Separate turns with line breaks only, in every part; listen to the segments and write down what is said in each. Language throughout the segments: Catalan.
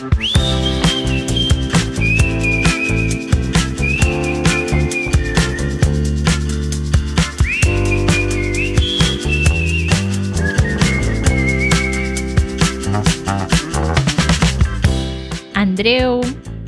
Andreu,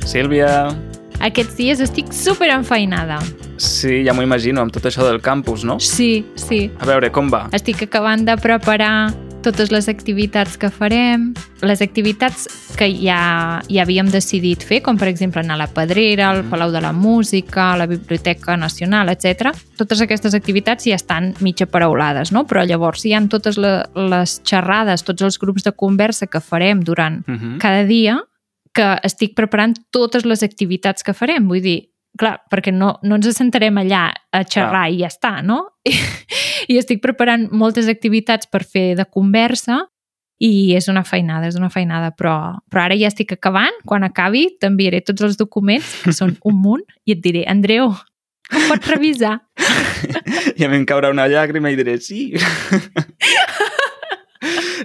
Sílvia,
aquests dies estic super enfeinada.
sí, ja m'ho imagino, amb tot això del campus, no?
Sí, sí.
A veure, com va?
Estic acabant de preparar totes les activitats que farem, les activitats que ja, ja havíem decidit fer, com per exemple anar a la Pedrera, al Palau de la Música, a la Biblioteca Nacional, etc. Totes aquestes activitats ja estan mitja paraulades, no? Però llavors hi han totes le- les xerrades, tots els grups de conversa que farem durant
Uh -huh.
cada dia que estic preparant totes les activitats que farem. Vull dir, clar, perquè no, no ens assentarem allà a xerrar i ja està, no? I estic preparant moltes activitats per fer de conversa i és una feinada, és una feinada, però, però ara ja estic acabant. Quan acabi t'enviaré tots els documents, que són un munt, i et diré, Andreu, em pots revisar?
I a mi em caurà una llàgrima i diré sí.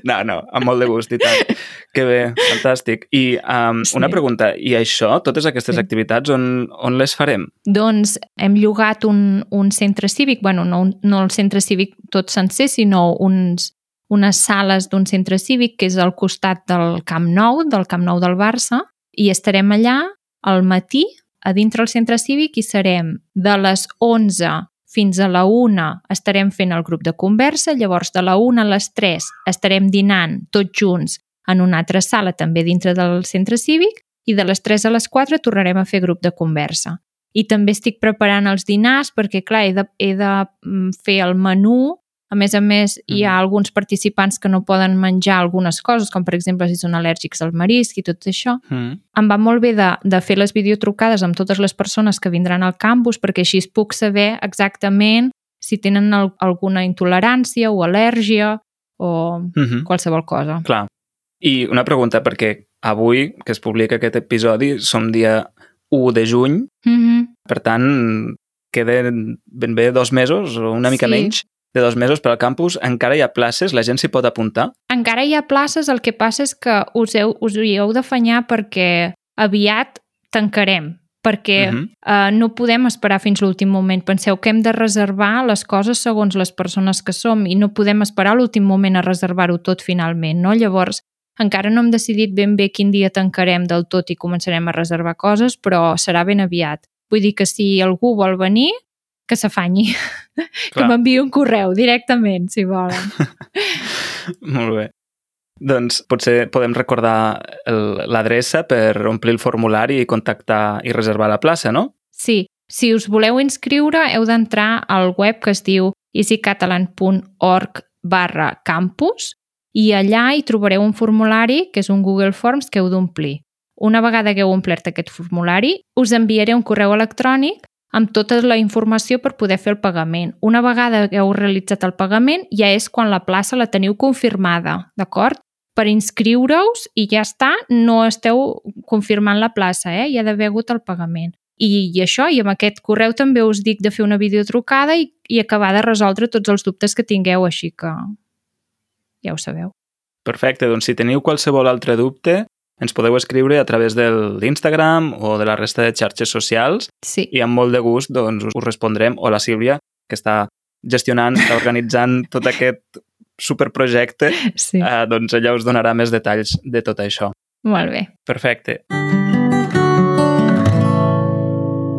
No, no, amb molt de gust i tant. Que bé, fantàstic. I um,
Sí.
una pregunta, i això, totes aquestes
Sí.
activitats, on, on les farem?
Doncs hem llogat un, un centre cívic, bueno, no, no el centre cívic tot sencer, sinó uns, unes sales d'un centre cívic que és al costat del Camp Nou, del Camp Nou del Barça, i estarem allà al matí, a dintre el centre cívic, i serem de les 11 fins a la 1 estarem fent el grup de conversa, llavors de la 1 a les 3 estarem dinant tots junts en una altra sala també dintre del centre cívic i de les 3 a les 4 tornarem a fer grup de conversa. I també estic preparant els dinars perquè, clar, he de, he de mm, fer el menú. A més a més, hi ha alguns participants que no poden menjar algunes coses, com per exemple si són al·lèrgics al marisc i tot això.
Mm.
Em va molt bé de, de fer les videotrucades amb totes les persones que vindran al campus perquè així es puc saber exactament si tenen al, alguna intolerància o al·lèrgia o
Mm -hmm.
qualsevol cosa.
Clar. I una pregunta, perquè avui, que es publica aquest episodi, som dia 1 de juny,
Mm -hmm.
per tant, queden ben bé dos mesos, o una mica
Sí.
menys, de dos mesos per al campus. Encara hi ha places? La gent s'hi pot apuntar?
Encara hi ha places, el que passa és que us, heu, us hi heu d'afanyar perquè aviat tancarem, perquè uh
Mhm.
-huh. uh, no podem esperar fins l'últim moment. Penseu que hem de reservar les coses segons les persones que som i no podem esperar l'últim moment a reservar-ho tot finalment, no? Llavors, encara no hem decidit ben bé quin dia tancarem del tot i començarem a reservar coses, però serà ben aviat. Vull dir que si algú vol venir, que s'afanyi, que m'enviï un correu directament, si volen.
Molt bé. Doncs potser podem recordar l'adreça per omplir el formulari i contactar i reservar la plaça, no?
Sí, si us voleu inscriure heu d'entrar al web que es diu easycatalan.org barra campus i allà hi trobareu un formulari que és un Google Forms que heu d'omplir. Una vegada que heu omplert aquest formulari, us enviaré un correu electrònic amb tota la informació per poder fer el pagament. Una vegada que heu realitzat el pagament, ja és quan la plaça la teniu confirmada, d'acord? Per inscriure-us i ja està, no esteu confirmant la plaça, eh? hi ha d'haver hagut el pagament. I, I això, i amb aquest correu també us dic de fer una videotrucada i, i acabar de resoldre tots els dubtes que tingueu, així que ja ho sabeu.
Perfecte, doncs si teniu qualsevol altre dubte, ens podeu escriure a través de l'Instagram o de la resta de xarxes socials
Sí,
i amb molt de gust doncs, us respondrem, o la Sílvia, que està gestionant, està organitzant tot aquest superprojecte,
sí.
eh, doncs ella us donarà més detalls de tot això.
Molt bé.
Perfecte.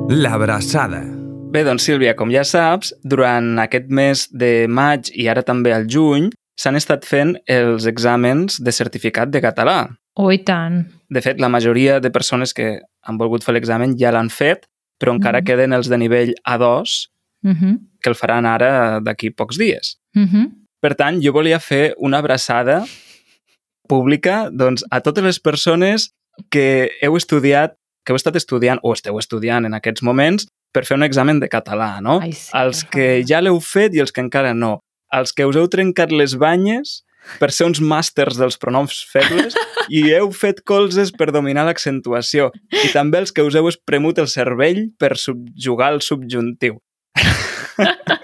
L'abraçada.
Bé, doncs Sílvia, com ja saps, durant aquest mes de maig i ara també al juny s'han estat fent els exàmens de certificat de català.
Oh, i tant.
De fet, la majoria de persones que han volgut fer l'examen ja l'han fet, però encara
Mhm.
queden els de nivell A2,
Uh -huh.
que el faran ara d'aquí pocs dies.
Uh -huh.
Per tant, jo volia fer una abraçada pública doncs, a totes les persones que heu estudiat, que heu estat estudiant o esteu estudiant en aquests moments per fer un examen de català, no?
Ai, sí,
els que ja l'heu fet i els que encara no. Els que us heu trencat les banyes per ser uns màsters dels pronoms febles i heu fet colzes per dominar l'accentuació. I també els que us heu espremut el cervell per subjugar el subjuntiu.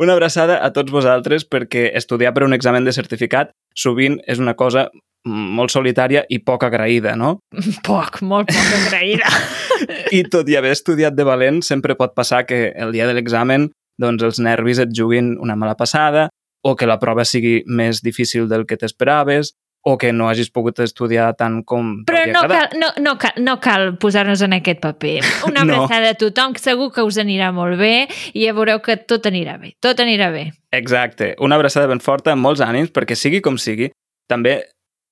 Una abraçada a tots vosaltres perquè estudiar per un examen de certificat sovint és una cosa molt solitària i poc agraïda, no?
Poc, molt poc agraïda.
I tot i haver estudiat de valent, sempre pot passar que el dia de l'examen doncs, els nervis et juguin una mala passada o que la prova sigui més difícil del que t'esperaves o que no hagis pogut estudiar tant com
Però no cal, no, no cal, no cal posar-nos en aquest paper. Una
No.
abraçada a tothom, que segur que us anirà molt bé i ja veureu que tot anirà bé. Tot anirà bé.
Exacte. Una abraçada ben forta, amb molts ànims, perquè sigui com sigui, també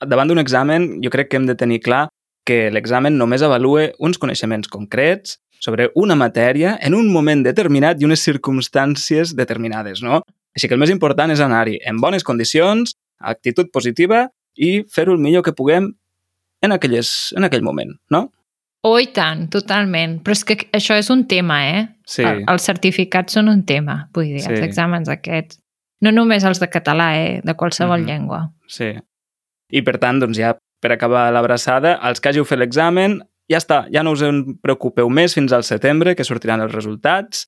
davant d'un examen jo crec que hem de tenir clar que l'examen només avalua uns coneixements concrets sobre una matèria en un moment determinat i unes circumstàncies determinades, no? Així que el més important és anar-hi en bones condicions, actitud positiva i fer-ho el millor que puguem en, aquelles, en aquell moment, no?
Oh, i tant, totalment. Però és que això és un tema, eh?
Sí.
El, els certificats són un tema, vull dir,
Sí.
els exàmens aquests. No només els de català, eh? De qualsevol
Mhm.
llengua.
Sí. I per tant, doncs ja per acabar l'abraçada, els que hàgiu fet l'examen, ja està, ja no us en preocupeu més fins al setembre, que sortiran els resultats,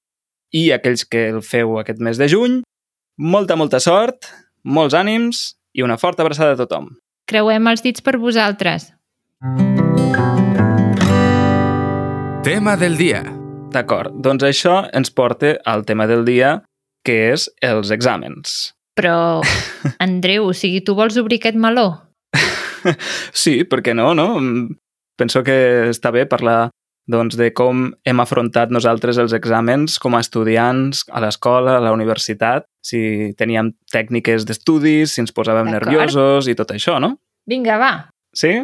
i aquells que el feu aquest mes de juny, molta, molta sort, molts ànims i una forta abraçada a tothom.
Creuem els dits per vosaltres.
Tema del dia.
D'acord, doncs això ens porta al tema del dia, que és els exàmens.
Però, Andreu, o sigui, tu vols obrir aquest meló?
Sí, per què no, no? Mm, Penso que està bé parlar doncs, de com hem afrontat nosaltres els exàmens com a estudiants a l'escola, a la universitat, si teníem tècniques d'estudis, si ens posàvem nerviosos i tot això, no?
Vinga, va.
Sí?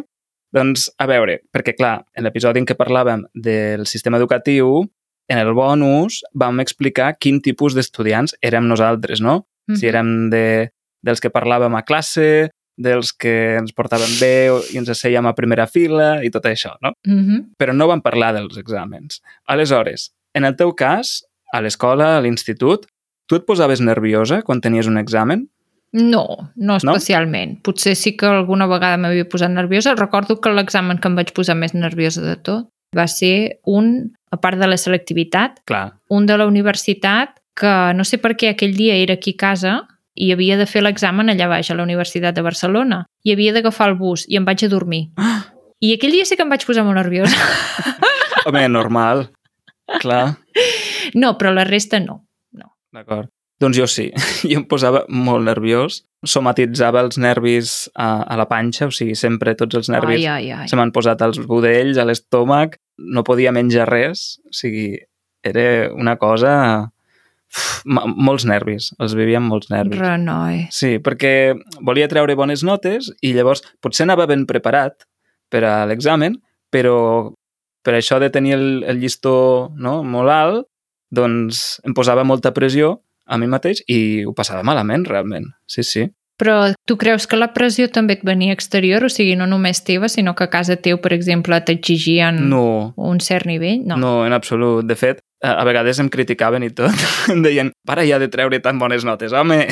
Doncs, a veure, perquè clar, en l'episodi en què parlàvem del sistema educatiu, en el bonus vam explicar quin tipus d'estudiants érem nosaltres, no? si
Mhm.
érem de, dels que parlàvem a classe, dels que ens portaven bé i ens assèiem a primera fila i tot això, no?
Mhm.
Però no vam parlar dels exàmens. Aleshores, en el teu cas, a l'escola, a l'institut, tu et posaves nerviosa quan tenies un examen?
No, no especialment. Potser sí que alguna vegada m'havia posat nerviosa. Recordo que l'examen que em vaig posar més nerviosa de tot va ser un, a part de la selectivitat,
Clar.
un de la universitat que no sé per què aquell dia era aquí a casa i havia de fer l'examen allà baix, a la Universitat de Barcelona. I havia d'agafar el bus i em vaig a dormir. I aquell dia sí que em vaig posar molt nerviosa.
Home, normal. Clar,
No, però la resta no. no.
d'acord. Doncs jo sí, jo em posava molt nerviós, somatitzava els nervis a, a la panxa, o sigui, sempre tots els nervis
Ai, ai, ai.
se m'han posat als budells, a l'estómac, no podia menjar res, o sigui, era una cosa... Molts nervis, els vivia amb molts nervis.
Renoi.
Sí, perquè volia treure bones notes i llavors potser anava ben preparat per a l'examen, però per això de tenir el, el llistó no, molt alt, doncs em posava molta pressió a mi mateix i ho passava malament, realment. Sí, sí.
Però tu creus que la pressió també et venia exterior? O sigui, no només teva, sinó que a casa teu, per exemple, t'exigien
No,
un cert nivell? No.
No, en absolut. De fet, a a vegades em criticaven i tot. Em deien, para ja de treure tan bones notes, home.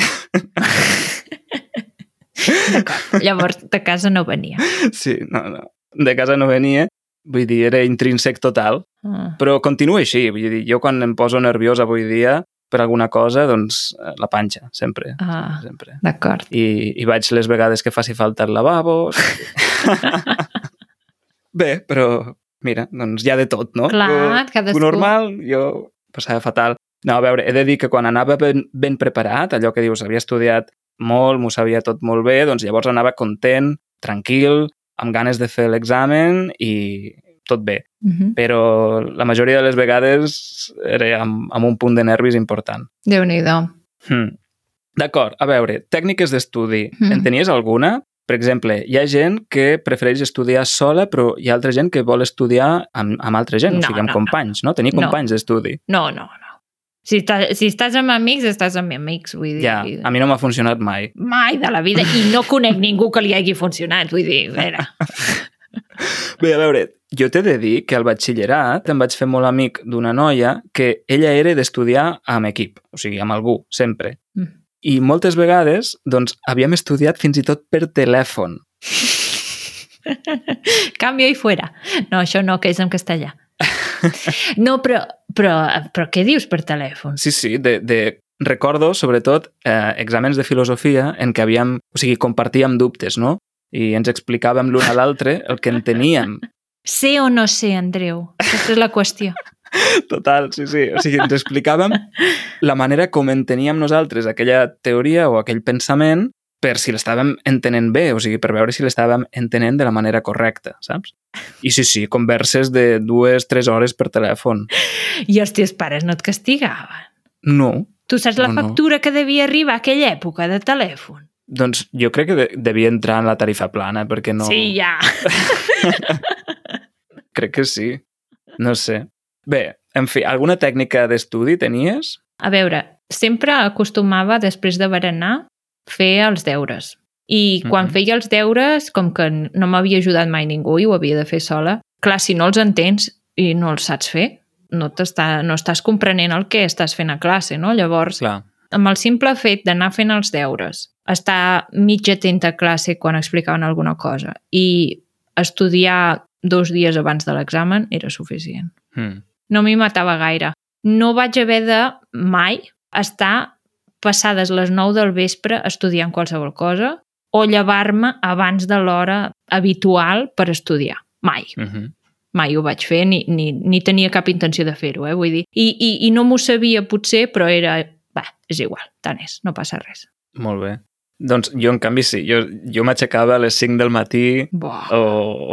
Llavors, de casa no venia.
Sí, no, no. De casa no venia, vull dir, era intrínsec total.
Ah.
Però continuo així, vull dir, jo quan em poso nerviós avui dia per alguna cosa, doncs eh, la panxa, sempre.
Ah,
sempre.
d'acord.
I, I vaig les vegades que faci falta al lavabo. Bé, però mira, doncs hi ha de tot, no?
Clar, cadascú.
tu normal, jo passava fatal. No, a veure, he de dir que quan anava ben, ben preparat, allò que dius, havia estudiat molt, m'ho sabia tot molt bé, doncs llavors anava content, tranquil, amb ganes de fer l'examen i tot bé.
Uh -huh.
Però la majoria de les vegades era amb, amb un punt de nervis important.
Déu-n'hi-do.
Hmm. D'acord, a veure, tècniques d'estudi.
Mhm.
En tenies alguna? Per exemple, hi ha gent que prefereix estudiar sola, però hi ha altra gent que vol estudiar amb, amb altra gent,
No,
o sigui, amb
no,
companys, no? Tenir
No.
companys d'estudi.
No, no, no. Si, estàs, si estàs amb amics, estàs amb amics, vull dir...
Ja, a mi no m'ha funcionat mai.
Mai de la vida. I no conec ningú que li hagi funcionat, vull dir, a veure...
Bé, a veure, jo t'he de dir que al batxillerat em vaig fer molt amic d'una noia que ella era d'estudiar amb equip, o sigui, amb algú, sempre.
Mm.
I moltes vegades, doncs, havíem estudiat fins i tot per telèfon.
Cambio i fuera. No, això no, que és en castellà. No, però, però, però què dius per telèfon?
Sí, sí, de, de recordo, sobretot, eh, exàmens de filosofia en què havíem, o sigui, compartíem dubtes, no? i ens explicàvem l'un a l'altre el que enteníem.
Sé o no sé, Andreu? Aquesta és la qüestió.
Total, sí, sí. O sigui, ens explicàvem la manera com enteníem nosaltres aquella teoria o aquell pensament per si l'estàvem entenent bé, o sigui, per veure si l'estàvem entenent de la manera correcta, saps? I sí, sí, converses de dues, tres hores per telèfon.
I els teus pares no et castigaven.
No,
Tu saps la
No, no.
factura que devia arribar a aquella època de telèfon?
doncs jo crec que de devia entrar en la tarifa plana, perquè no...
Sí, ja.
Crec que sí. No sé. Bé, en fi, alguna tècnica d'estudi tenies?
A veure, sempre acostumava, després de berenar, fer els deures. I quan
Mhm.
feia els deures, com que no m'havia ajudat mai ningú i ho havia de fer sola, clar, si no els entens i no els saps fer, no, t'està, no estàs comprenent el que estàs fent a classe, no? Llavors,
Clar.
amb el simple fet d'anar fent els deures, estar mig atent a classe quan explicaven alguna cosa i estudiar dos dies abans de l'examen era suficient.
Mm.
No m'hi matava gaire. No vaig haver de mai estar passades les 9 del vespre estudiant qualsevol cosa o llevar-me abans de l'hora habitual per estudiar. Mai.
Mm -hmm.
Mai ho vaig fer, ni, ni, ni tenia cap intenció de fer-ho, eh? vull dir. I, i, I no m'ho sabia, potser, però era... Va, és igual, tant és, no passa res.
Molt bé. Doncs jo, en canvi, sí. Jo, jo m'aixecava a les 5 del matí
Buah.
o,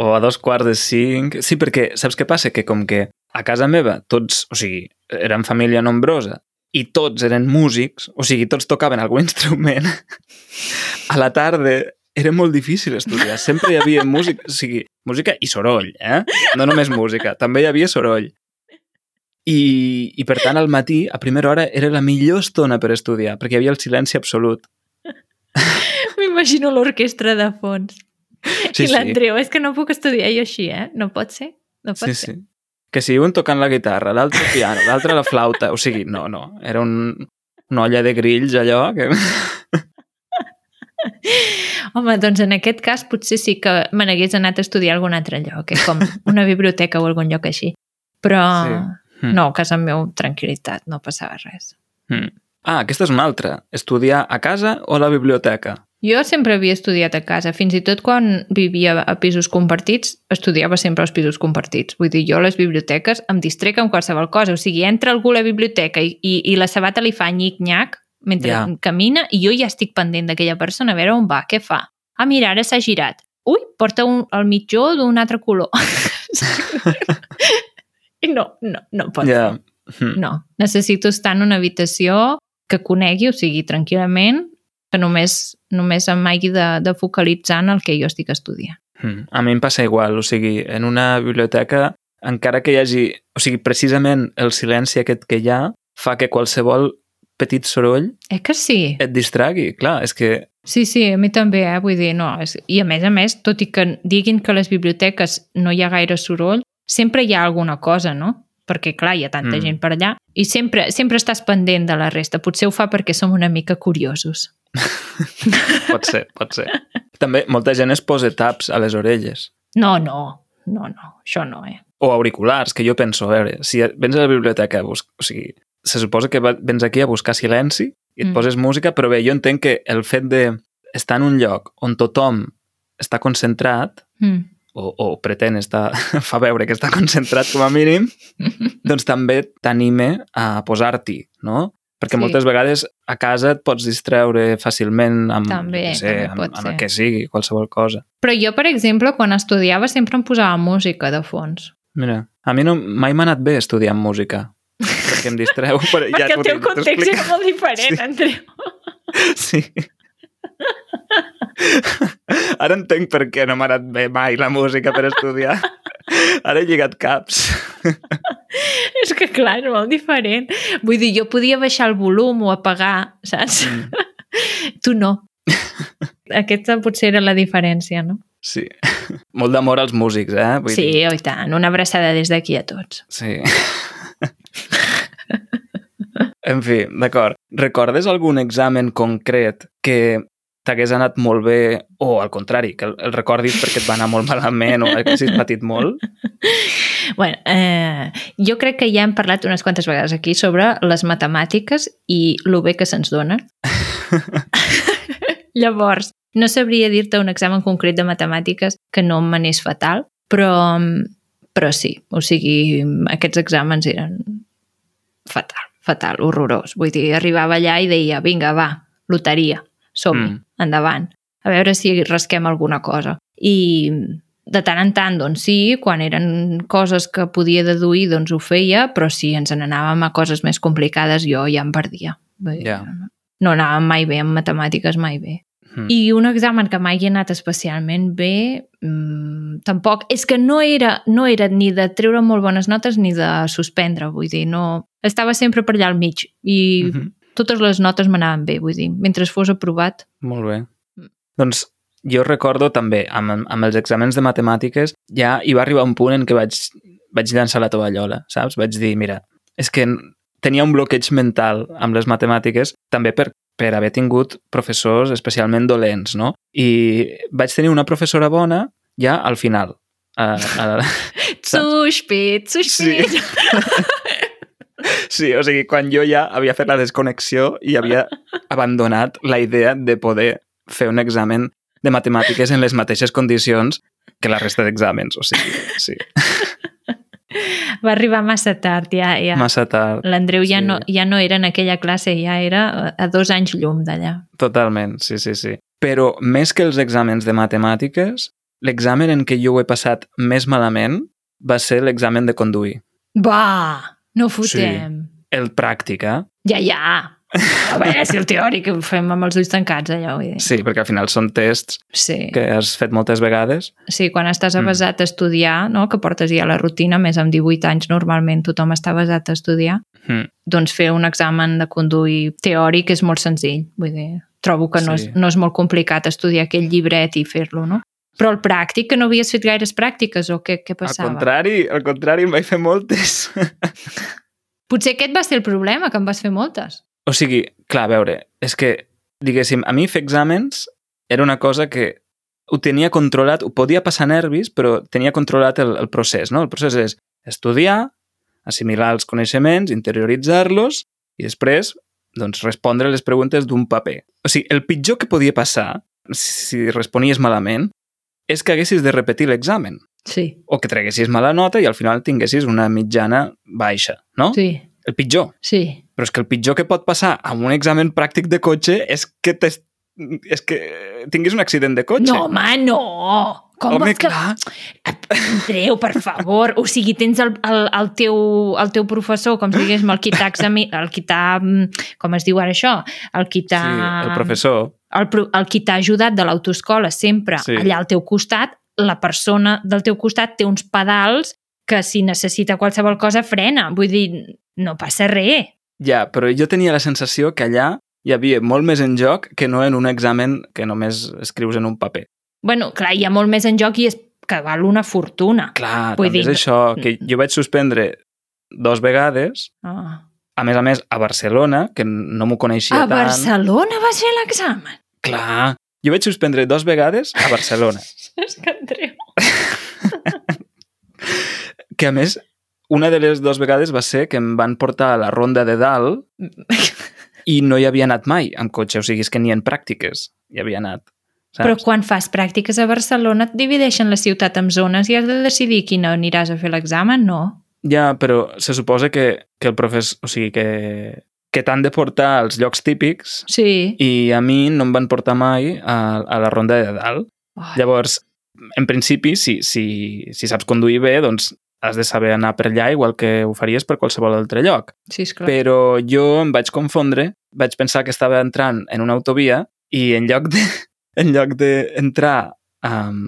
o a dos quarts de 5. Sí, perquè saps què passa? Que com que a casa meva tots, o sigui, érem família nombrosa i tots eren músics, o sigui, tots tocaven algun instrument, a la tarda era molt difícil estudiar. Sempre hi havia música, o sigui, música i soroll, eh? No només música, també hi havia soroll. I, I per tant, al matí, a primera hora, era la millor estona per estudiar, perquè hi havia el silenci absolut.
M'imagino l'orquestra de fons.
Sí,
I
sí.
l'Andreu, és que no puc estudiar jo així, eh? No pot ser. No pot
Sí,
ser.
sí. Que si un tocant la guitarra, l'altre el piano, l'altre la flauta, o sigui, no, no, era un, una olla de grills allò que...
Home, doncs en aquest cas potser sí que me n'hagués anat a estudiar a algun altre lloc, eh? com una biblioteca o algun lloc així. Però
Sí. Mm.
no, a casa meu, tranquil·litat, no passava res.
Mm. Ah, aquesta és una altra. Estudiar a casa o a la biblioteca?
Jo sempre havia estudiat a casa, fins i tot quan vivia a pisos compartits, estudiava sempre als pisos compartits. Vull dir, jo a les biblioteques em distrec amb qualsevol cosa. O sigui, entra algú a la biblioteca i, i, i la sabata li fa nyic-nyac mentre
Ja.
camina i jo ja estic pendent d'aquella persona, a veure on va, què fa. Ah, mira, ara s'ha girat. Ui, porta un, el mitjó d'un altre color. I no, no, no pot
Ja.
ser.
Mm.
No, necessito estar en una habitació que conegui, o sigui, tranquil·lament, que només, només em hagi de, de focalitzar en el que jo estic estudiant.
Mm. A mi em passa igual, o sigui, en una biblioteca, encara que hi hagi... O sigui, precisament el silenci aquest que hi ha fa que qualsevol petit soroll
Eh que sí?
et distragui. Clar, és que...
Sí, sí, a mi també, eh? Vull dir, no. És... I a més a més, tot i que diguin que a les biblioteques no hi ha gaire soroll, sempre hi ha alguna cosa, no? Perquè, clar, hi ha tanta
Mm.
mm. gent per allà i sempre, sempre estàs pendent de la resta. Potser ho fa perquè som una mica curiosos.
Pot ser, pot ser. També molta gent es posa taps a les orelles.
No, no, no, no, això no, eh?
o auriculars, que jo penso, a veure, si vens a la biblioteca a buscar, o sigui, se suposa que vens aquí a buscar silenci i et
mm.
poses música, però bé, jo entenc que el fet de estar en un lloc on tothom està concentrat,
Mm.
o, o pretén estar, fa veure que està concentrat com a mínim, doncs també t'anime a posar-t'hi, no? Perquè
Sí.
moltes vegades a casa et pots distreure fàcilment amb,
També,
què sé,
també
amb, amb el que sigui, qualsevol cosa.
Però jo, per exemple, quan estudiava sempre em posava música de fons.
Mira, a mi no, mai m'ha anat bé estudiar música, perquè em distreu. Però ja
Perquè el teu context era molt diferent,
Sí.
Andreu.
Sí. Ara entenc per què no m'ha anat bé mai la música per estudiar. Ara he lligat caps.
És que, clar, és molt diferent. Vull dir, jo podia baixar el volum o apagar, saps?
Mm.
Tu no. Aquesta potser era la diferència, no?
Sí. Molt d'amor als músics, eh? Vull
sí,
Dir,
oi tant. Una abraçada des d'aquí a tots.
sí. en fi, d'acord. Recordes algun examen concret que t'hagués anat molt bé o, al contrari, que el, el recordis perquè et va anar molt malament o haguessis patit molt?
bueno, eh, jo crec que ja hem parlat unes quantes vegades aquí sobre les matemàtiques i lo bé que se'ns donen. Llavors, No sabria dir-te un examen concret de matemàtiques que no m'anés fatal, però, però sí, o sigui, aquests exàmens eren fatal, fatal, horrorós. Vull dir, arribava allà i deia, vinga, va, loteria, som mm. endavant, a veure si rasquem alguna cosa. I de tant en tant, doncs sí, quan eren coses que podia deduir, doncs ho feia, però si ens n'anàvem a coses més complicades, jo ja em perdia.
Yeah.
No anàvem mai bé en matemàtiques, mai bé.
Mm.
I un examen que mai he anat especialment bé, mmm, tampoc... És que no era, no era ni de treure molt bones notes ni de suspendre, vull dir, no... Estava sempre per allà al mig i mm. -hmm. Totes les notes m'anaven bé, vull dir, mentre fos aprovat.
Molt bé. Doncs jo recordo també, amb, amb els exàmens de matemàtiques, ja hi va arribar un punt en què vaig, vaig llançar la tovallola, saps? Vaig dir, mira, és que tenia un bloqueig mental amb les matemàtiques, també per, per haver tingut professors especialment dolents, no? I vaig tenir una professora bona ja al final. A, a,
Suspit, suspit! Sí.
Sí, o sigui, quan jo ja havia fet la desconnexió i havia abandonat la idea de poder fer un examen de matemàtiques en les mateixes condicions que la resta d'exàmens, o sigui, sí,
Va arribar massa tard, ja. ja.
massa tard,
L'Andreu ja,
sí.
no, ja no era en aquella classe, ja era a dos anys llum d'allà.
totalment, sí, sí, sí. Però més que els exàmens de matemàtiques, l'examen en què jo ho he passat més malament va ser l'examen de conduir.
Va, no fotem.
El pràctic, eh?
Ja, ja. A veure, si el teòric ho fem amb els ulls tancats, allò. Vull dir.
Sí, perquè al final són tests
Sí.
que has fet moltes vegades.
sí, quan estàs
Mm.
avasat a estudiar, no? que portes ja la rutina, més amb 18 anys normalment tothom està avasat a estudiar,
Mm.
doncs fer un examen de conduir teòric és molt senzill. Vull dir, trobo que no,
Sí.
és, no és molt complicat estudiar aquell llibret i fer-lo, no? Però el pràctic, que no havies fet gaires pràctiques o què, què
Al
passava?
contrari, al contrari, em vaig fer moltes.
Potser aquest va ser el problema, que en vas fer moltes.
O sigui, clar, a veure, és que, diguéssim, a mi fer exàmens era una cosa que ho tenia controlat, ho podia passar nervis, però tenia controlat el, el procés, no? El procés és estudiar, assimilar els coneixements, interioritzar-los i després, doncs, respondre les preguntes d'un paper. O sigui, el pitjor que podia passar, si responies malament, és que haguessis de repetir l'examen
Sí,
o que treguessis mala nota i al final tinguessis una mitjana baixa, no?
sí,
El pitjor.
sí.
Però és que el pitjor que pot passar amb un examen pràctic de cotxe és que, t'es- és que tinguis un accident de cotxe.
No, home, no! Com
Home,
vols que...
clar.
Andreu, per favor. O sigui, tens el, el, el, teu, el teu professor, com si diguéssim, el qui t'ha el qui t'ha... mm, Com es diu ara això? El qui t'ha...
Sí, el professor.
El, pro- el qui t'ha ajudat de l'autoescola sempre
Sí.
allà al teu costat, la persona del teu costat té uns pedals que si necessita qualsevol cosa frena. Vull dir, no passa res.
Ja, però jo tenia la sensació que allà hi havia molt més en joc que no en un examen que només escrius en un paper.
bueno, clar, hi ha molt més en joc i és que val una fortuna.
Clar,
Vull
també
dir-
és això, que jo vaig suspendre dos vegades,
Ah.
a més a més a Barcelona, que no m'ho coneixia
A
tant.
Barcelona vas fer l'examen?
Clar, jo vaig suspendre dos vegades a Barcelona.
És que Andreu...
que a més, una de les dues vegades va ser que em van portar a la ronda de dalt i no hi havia anat mai amb cotxe, o sigui, és que ni en pràctiques hi havia anat. Saps?
Però quan fas pràctiques a Barcelona et divideixen la ciutat en zones i has de decidir quina aniràs a fer l'examen, no?
Ja, però se suposa que, que el professor... O sigui, que, que t'han de portar als llocs típics
Sí.
i a mi no em van portar mai a, a la ronda de dalt.
Oh,
Llavors, en principi, si, si, si saps conduir bé, doncs has de saber anar per allà igual que ho faries per qualsevol altre lloc.
sí, esclar.
Però jo em vaig confondre, vaig pensar que estava entrant en una autovia i en lloc de en lloc d'entrar um,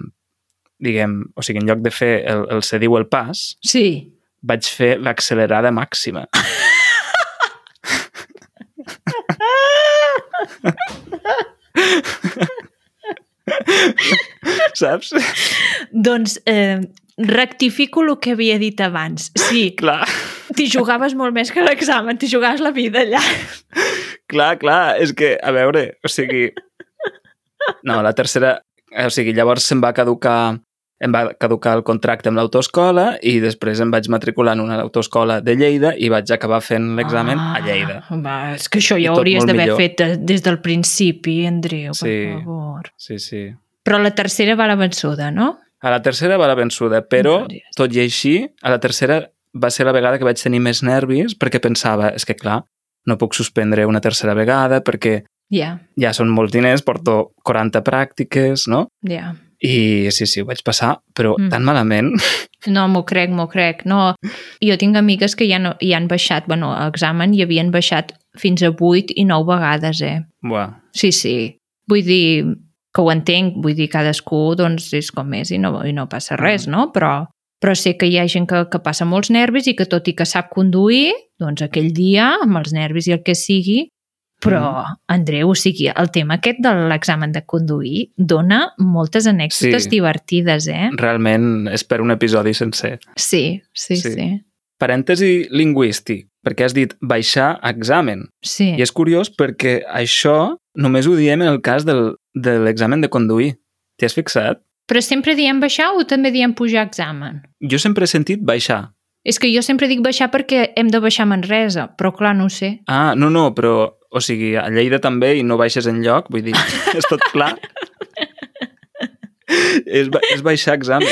diguem, o sigui, en lloc de fer el, el se diu el pas,
Sí.
vaig fer l'accelerada màxima. Saps?
Doncs eh, rectifico el que havia dit abans. Sí,
Clar,
t'hi jugaves molt més que l'examen, t'hi jugaves la vida allà.
clar, clar, és que, a veure, o sigui... No, la tercera... O sigui, llavors se'm va caducar em va caducar el contracte amb l'autoescola i després em vaig matricular en una autoescola de Lleida i vaig acabar fent l'examen
ah,
a Lleida.
Va, és que això ja
tot
hauries d'haver fet de- des del principi, Andreu, per
Sí.
favor.
Sí, sí.
Però la tercera va la vençuda, no?
A la tercera va la vençuda, però, tot i així, a la tercera va ser la vegada que vaig tenir més nervis perquè pensava, és que clar, no puc suspendre una tercera vegada perquè
Ja,
ja són molts diners, porto 40 pràctiques, no?
ja.
I sí, sí, ho vaig passar, però
Mm.
mm. tan malament.
No, m'ho crec, m'ho crec. No, jo tinc amigues que ja, no, ja han baixat, bueno, a examen i havien baixat fins a 8 i 9 vegades, eh?
Buah.
Sí, sí. Vull dir que ho entenc, vull dir, cadascú doncs, és com és i no, i no passa res, no? Però, però sé que hi ha gent que, que passa molts nervis i que tot i que sap conduir, doncs aquell dia, amb els nervis i el que sigui, però, Andreu, o sigui, el tema aquest de l'examen de conduir dona moltes anècdotes
Sí.
divertides, eh?
Realment és per un episodi sencer.
Sí, sí,
Sí.
sí.
Parèntesi lingüístic, perquè has dit baixar examen.
Sí,
I és curiós perquè això només ho diem en el cas del, de l'examen de conduir. T'hi has fixat?
però sempre diem baixar o també diem pujar examen?
Jo sempre he sentit baixar.
És que jo sempre dic baixar perquè hem de baixar a Manresa, però clar, no sé.
Ah, no, no, però, o sigui, a Lleida també i no baixes en lloc, vull dir, és tot clar. és, ba- és baixar examen.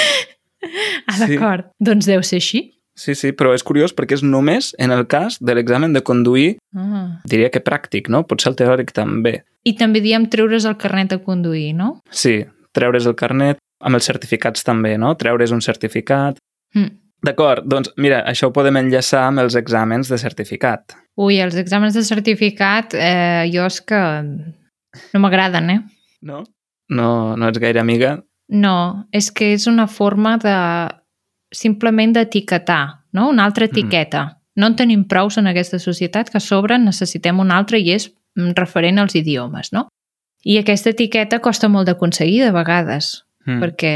Ah,
Sí.
d'acord. Doncs deu ser així.
Sí, sí, però és curiós perquè és només en el cas de l'examen de conduir,
Ah.
diria que pràctic, no? Potser el teòric també.
I també diem treure's el carnet de conduir, no?
Sí, treure's el carnet, amb els certificats també, no? Treure's un certificat.
Mm.
D'acord, doncs mira, això ho podem enllaçar amb els exàmens de certificat.
Ui, els exàmens de certificat, eh, jo és que no m'agraden, eh?
No? No, no ets gaire amiga?
No, és que és una forma de simplement d'etiquetar, no? Una altra etiqueta. No en tenim prous en aquesta societat que a sobre necessitem una altra i és mm, referent als idiomes, no? I aquesta etiqueta costa molt d'aconseguir de vegades,
Mm.
perquè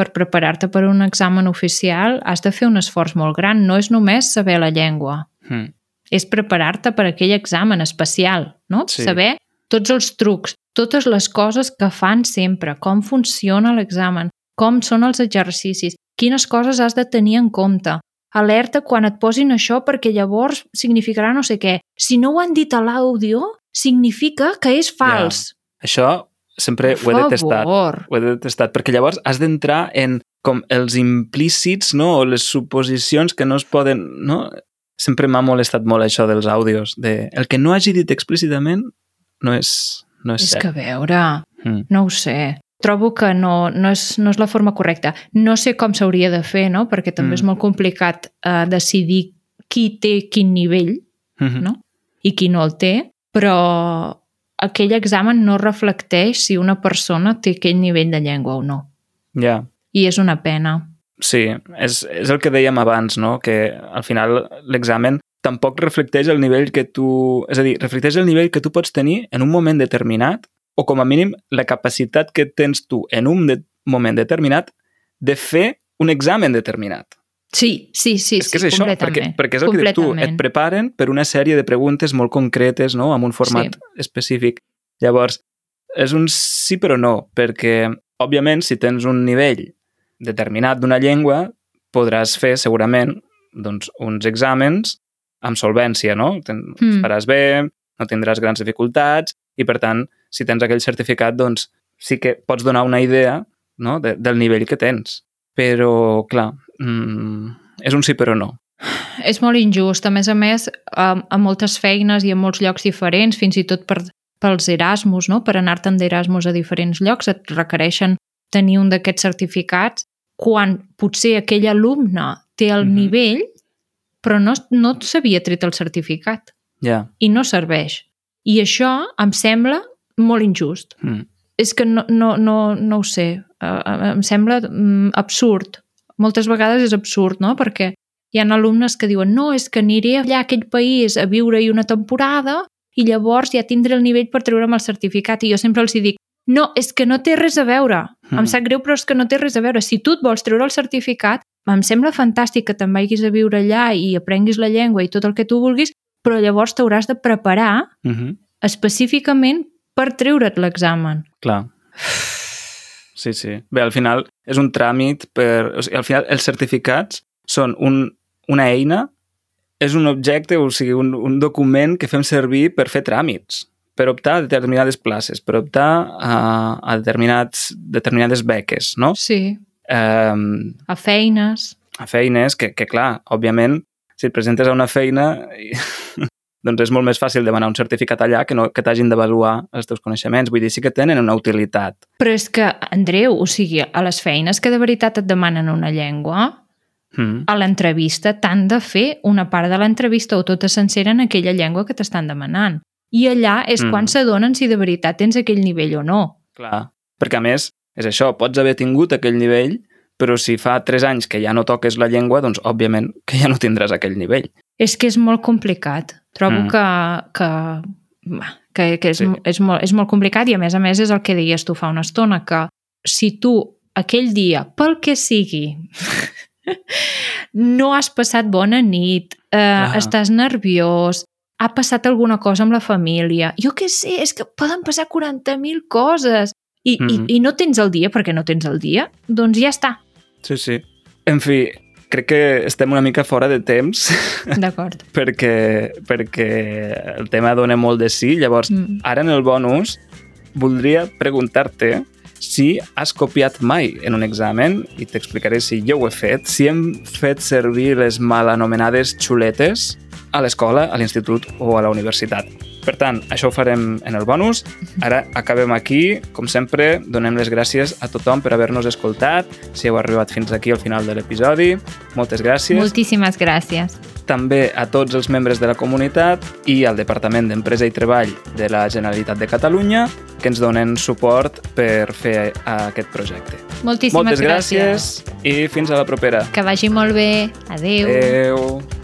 per preparar-te per un examen oficial has de fer un esforç molt gran. No és només saber la llengua,
Mm.
és preparar-te per aquell examen especial, no?
Sí.
Saber tots els trucs, totes les coses que fan sempre, com funciona l'examen, com són els exercicis, quines coses has de tenir en compte. Alerta quan et posin això perquè llavors significarà no sé què. Si no ho han dit a l'àudio, significa que és fals.
Això sempre ho he detestat. Ho he detestat, perquè llavors has d'entrar en com els implícits, no? o les suposicions que no es poden... No? Sempre m'ha molestat molt això dels àudios, de el que no hagi dit explícitament no és, no és,
És
cert.
que a veure,
Mm.
no ho sé. Trobo que no, no, és, no és la forma correcta. No sé com s'hauria de fer, no? perquè també
Mm.
és molt complicat eh, decidir qui té quin nivell
Mhm.
no? i qui no el té, però aquell examen no reflecteix si una persona té aquell nivell de llengua o no.
Ja,
I és una pena.
sí, és, és el que dèiem abans, no? que al final l'examen tampoc reflecteix el nivell que tu... És a dir, reflecteix el nivell que tu pots tenir en un moment determinat o com a mínim la capacitat que tens tu en un de moment determinat de fer un examen determinat.
Sí, sí, sí,
és que és
sí,
això, perquè,
completament.
perquè és el que dius tu, et preparen per una sèrie de preguntes molt concretes, no?, amb un format
Sí.
específic. Llavors, és un sí però no, perquè, òbviament, si tens un nivell determinat d'una llengua, podràs fer segurament doncs, uns exàmens amb solvència, no? Ten,
mm.
faràs bé, no tindràs grans dificultats i, per tant, si tens aquell certificat, doncs sí que pots donar una idea no? de, del nivell que tens. Però, clar, mm, és un sí però no.
És molt injust. A més a més, a, a moltes feines i a molts llocs diferents, fins i tot per, pels Erasmus, no? per anar-te'n d'Erasmus a diferents llocs, et requereixen tenir un d'aquests certificats quan potser aquell alumne té el
Mhm.
nivell, però no, no s'havia tret el certificat
Ja.
i no serveix. I això em sembla molt injust.
Mm.
És que no, no, no, no ho sé, uh, em sembla mm, absurd. Moltes vegades és absurd, no? Perquè hi ha alumnes que diuen no, és que aniré allà a aquell país a viure-hi una temporada i llavors ja tindré el nivell per treure'm el certificat. I jo sempre els dic, no, és que no té res a veure.
Mm.
Em sap greu, però és que no té res a veure. Si tu et vols treure el certificat, em sembla fantàstic que te'n vagis a viure allà i aprenguis la llengua i tot el que tu vulguis, però llavors t'hauràs de preparar
Mm -hmm.
específicament per treure't l'examen.
Clar. Sí, sí. Bé, al final és un tràmit per... O sigui, al final els certificats són un, una eina, és un objecte, o sigui, un, un document que fem servir per fer tràmits, per optar a determinades places, per optar a, a determinats, determinades beques, no?
Sí.
Um,
A feines.
a feines que, que, clar, òbviament, si et presentes a una feina, doncs és molt més fàcil demanar un certificat allà que, no, que t'hagin d'avaluar els teus coneixements. Vull dir, sí que tenen una utilitat.
Però és que, Andreu, o sigui, a les feines que de veritat et demanen una llengua,
Mm.
a l'entrevista t'han de fer una part de l'entrevista o tota sencera en aquella llengua que t'estan demanant. I allà és
Mm.
quan s'adonen si de veritat tens aquell nivell o no.
Clar, perquè a més, és això, pots haver tingut aquell nivell, però si fa 3 anys que ja no toques la llengua, doncs òbviament que ja no tindràs aquell nivell.
És que és molt complicat. Trobo
Mm.
que, que, que, que és,
Sí.
és, molt, és molt complicat i a més a més és el que deies tu fa una estona, que si tu aquell dia, pel que sigui, no has passat bona nit, eh,
Clar.
estàs nerviós, ha passat alguna cosa amb la família, jo què sé, és que poden passar 40.000 coses i, mm. -hmm. i, i no tens el dia perquè no tens el dia, doncs ja està.
Sí, sí. En fi, crec que estem una mica fora de temps
D'acord.
perquè, perquè el tema dona molt de sí. Llavors,
Mm.
ara en el bonus voldria preguntar-te si has copiat mai en un examen i t'explicaré si jo ho he fet, si hem fet servir les mal anomenades xuletes a l'escola, a l'institut o a la universitat. Per tant, això ho farem en el bonus. Ara acabem aquí. Com sempre, donem les gràcies a tothom per haver-nos escoltat. Si heu arribat fins aquí al final de l'episodi, moltes gràcies
Moltíssimes gràcies.
també a tots els membres de la comunitat i al Departament d'Empresa i Treball de la Generalitat de Catalunya que ens donen suport per fer aquest projecte.
Moltíssimes
Moltes gràcies i fins a la propera.
Que vagi molt bé. Adéu.
Adéu.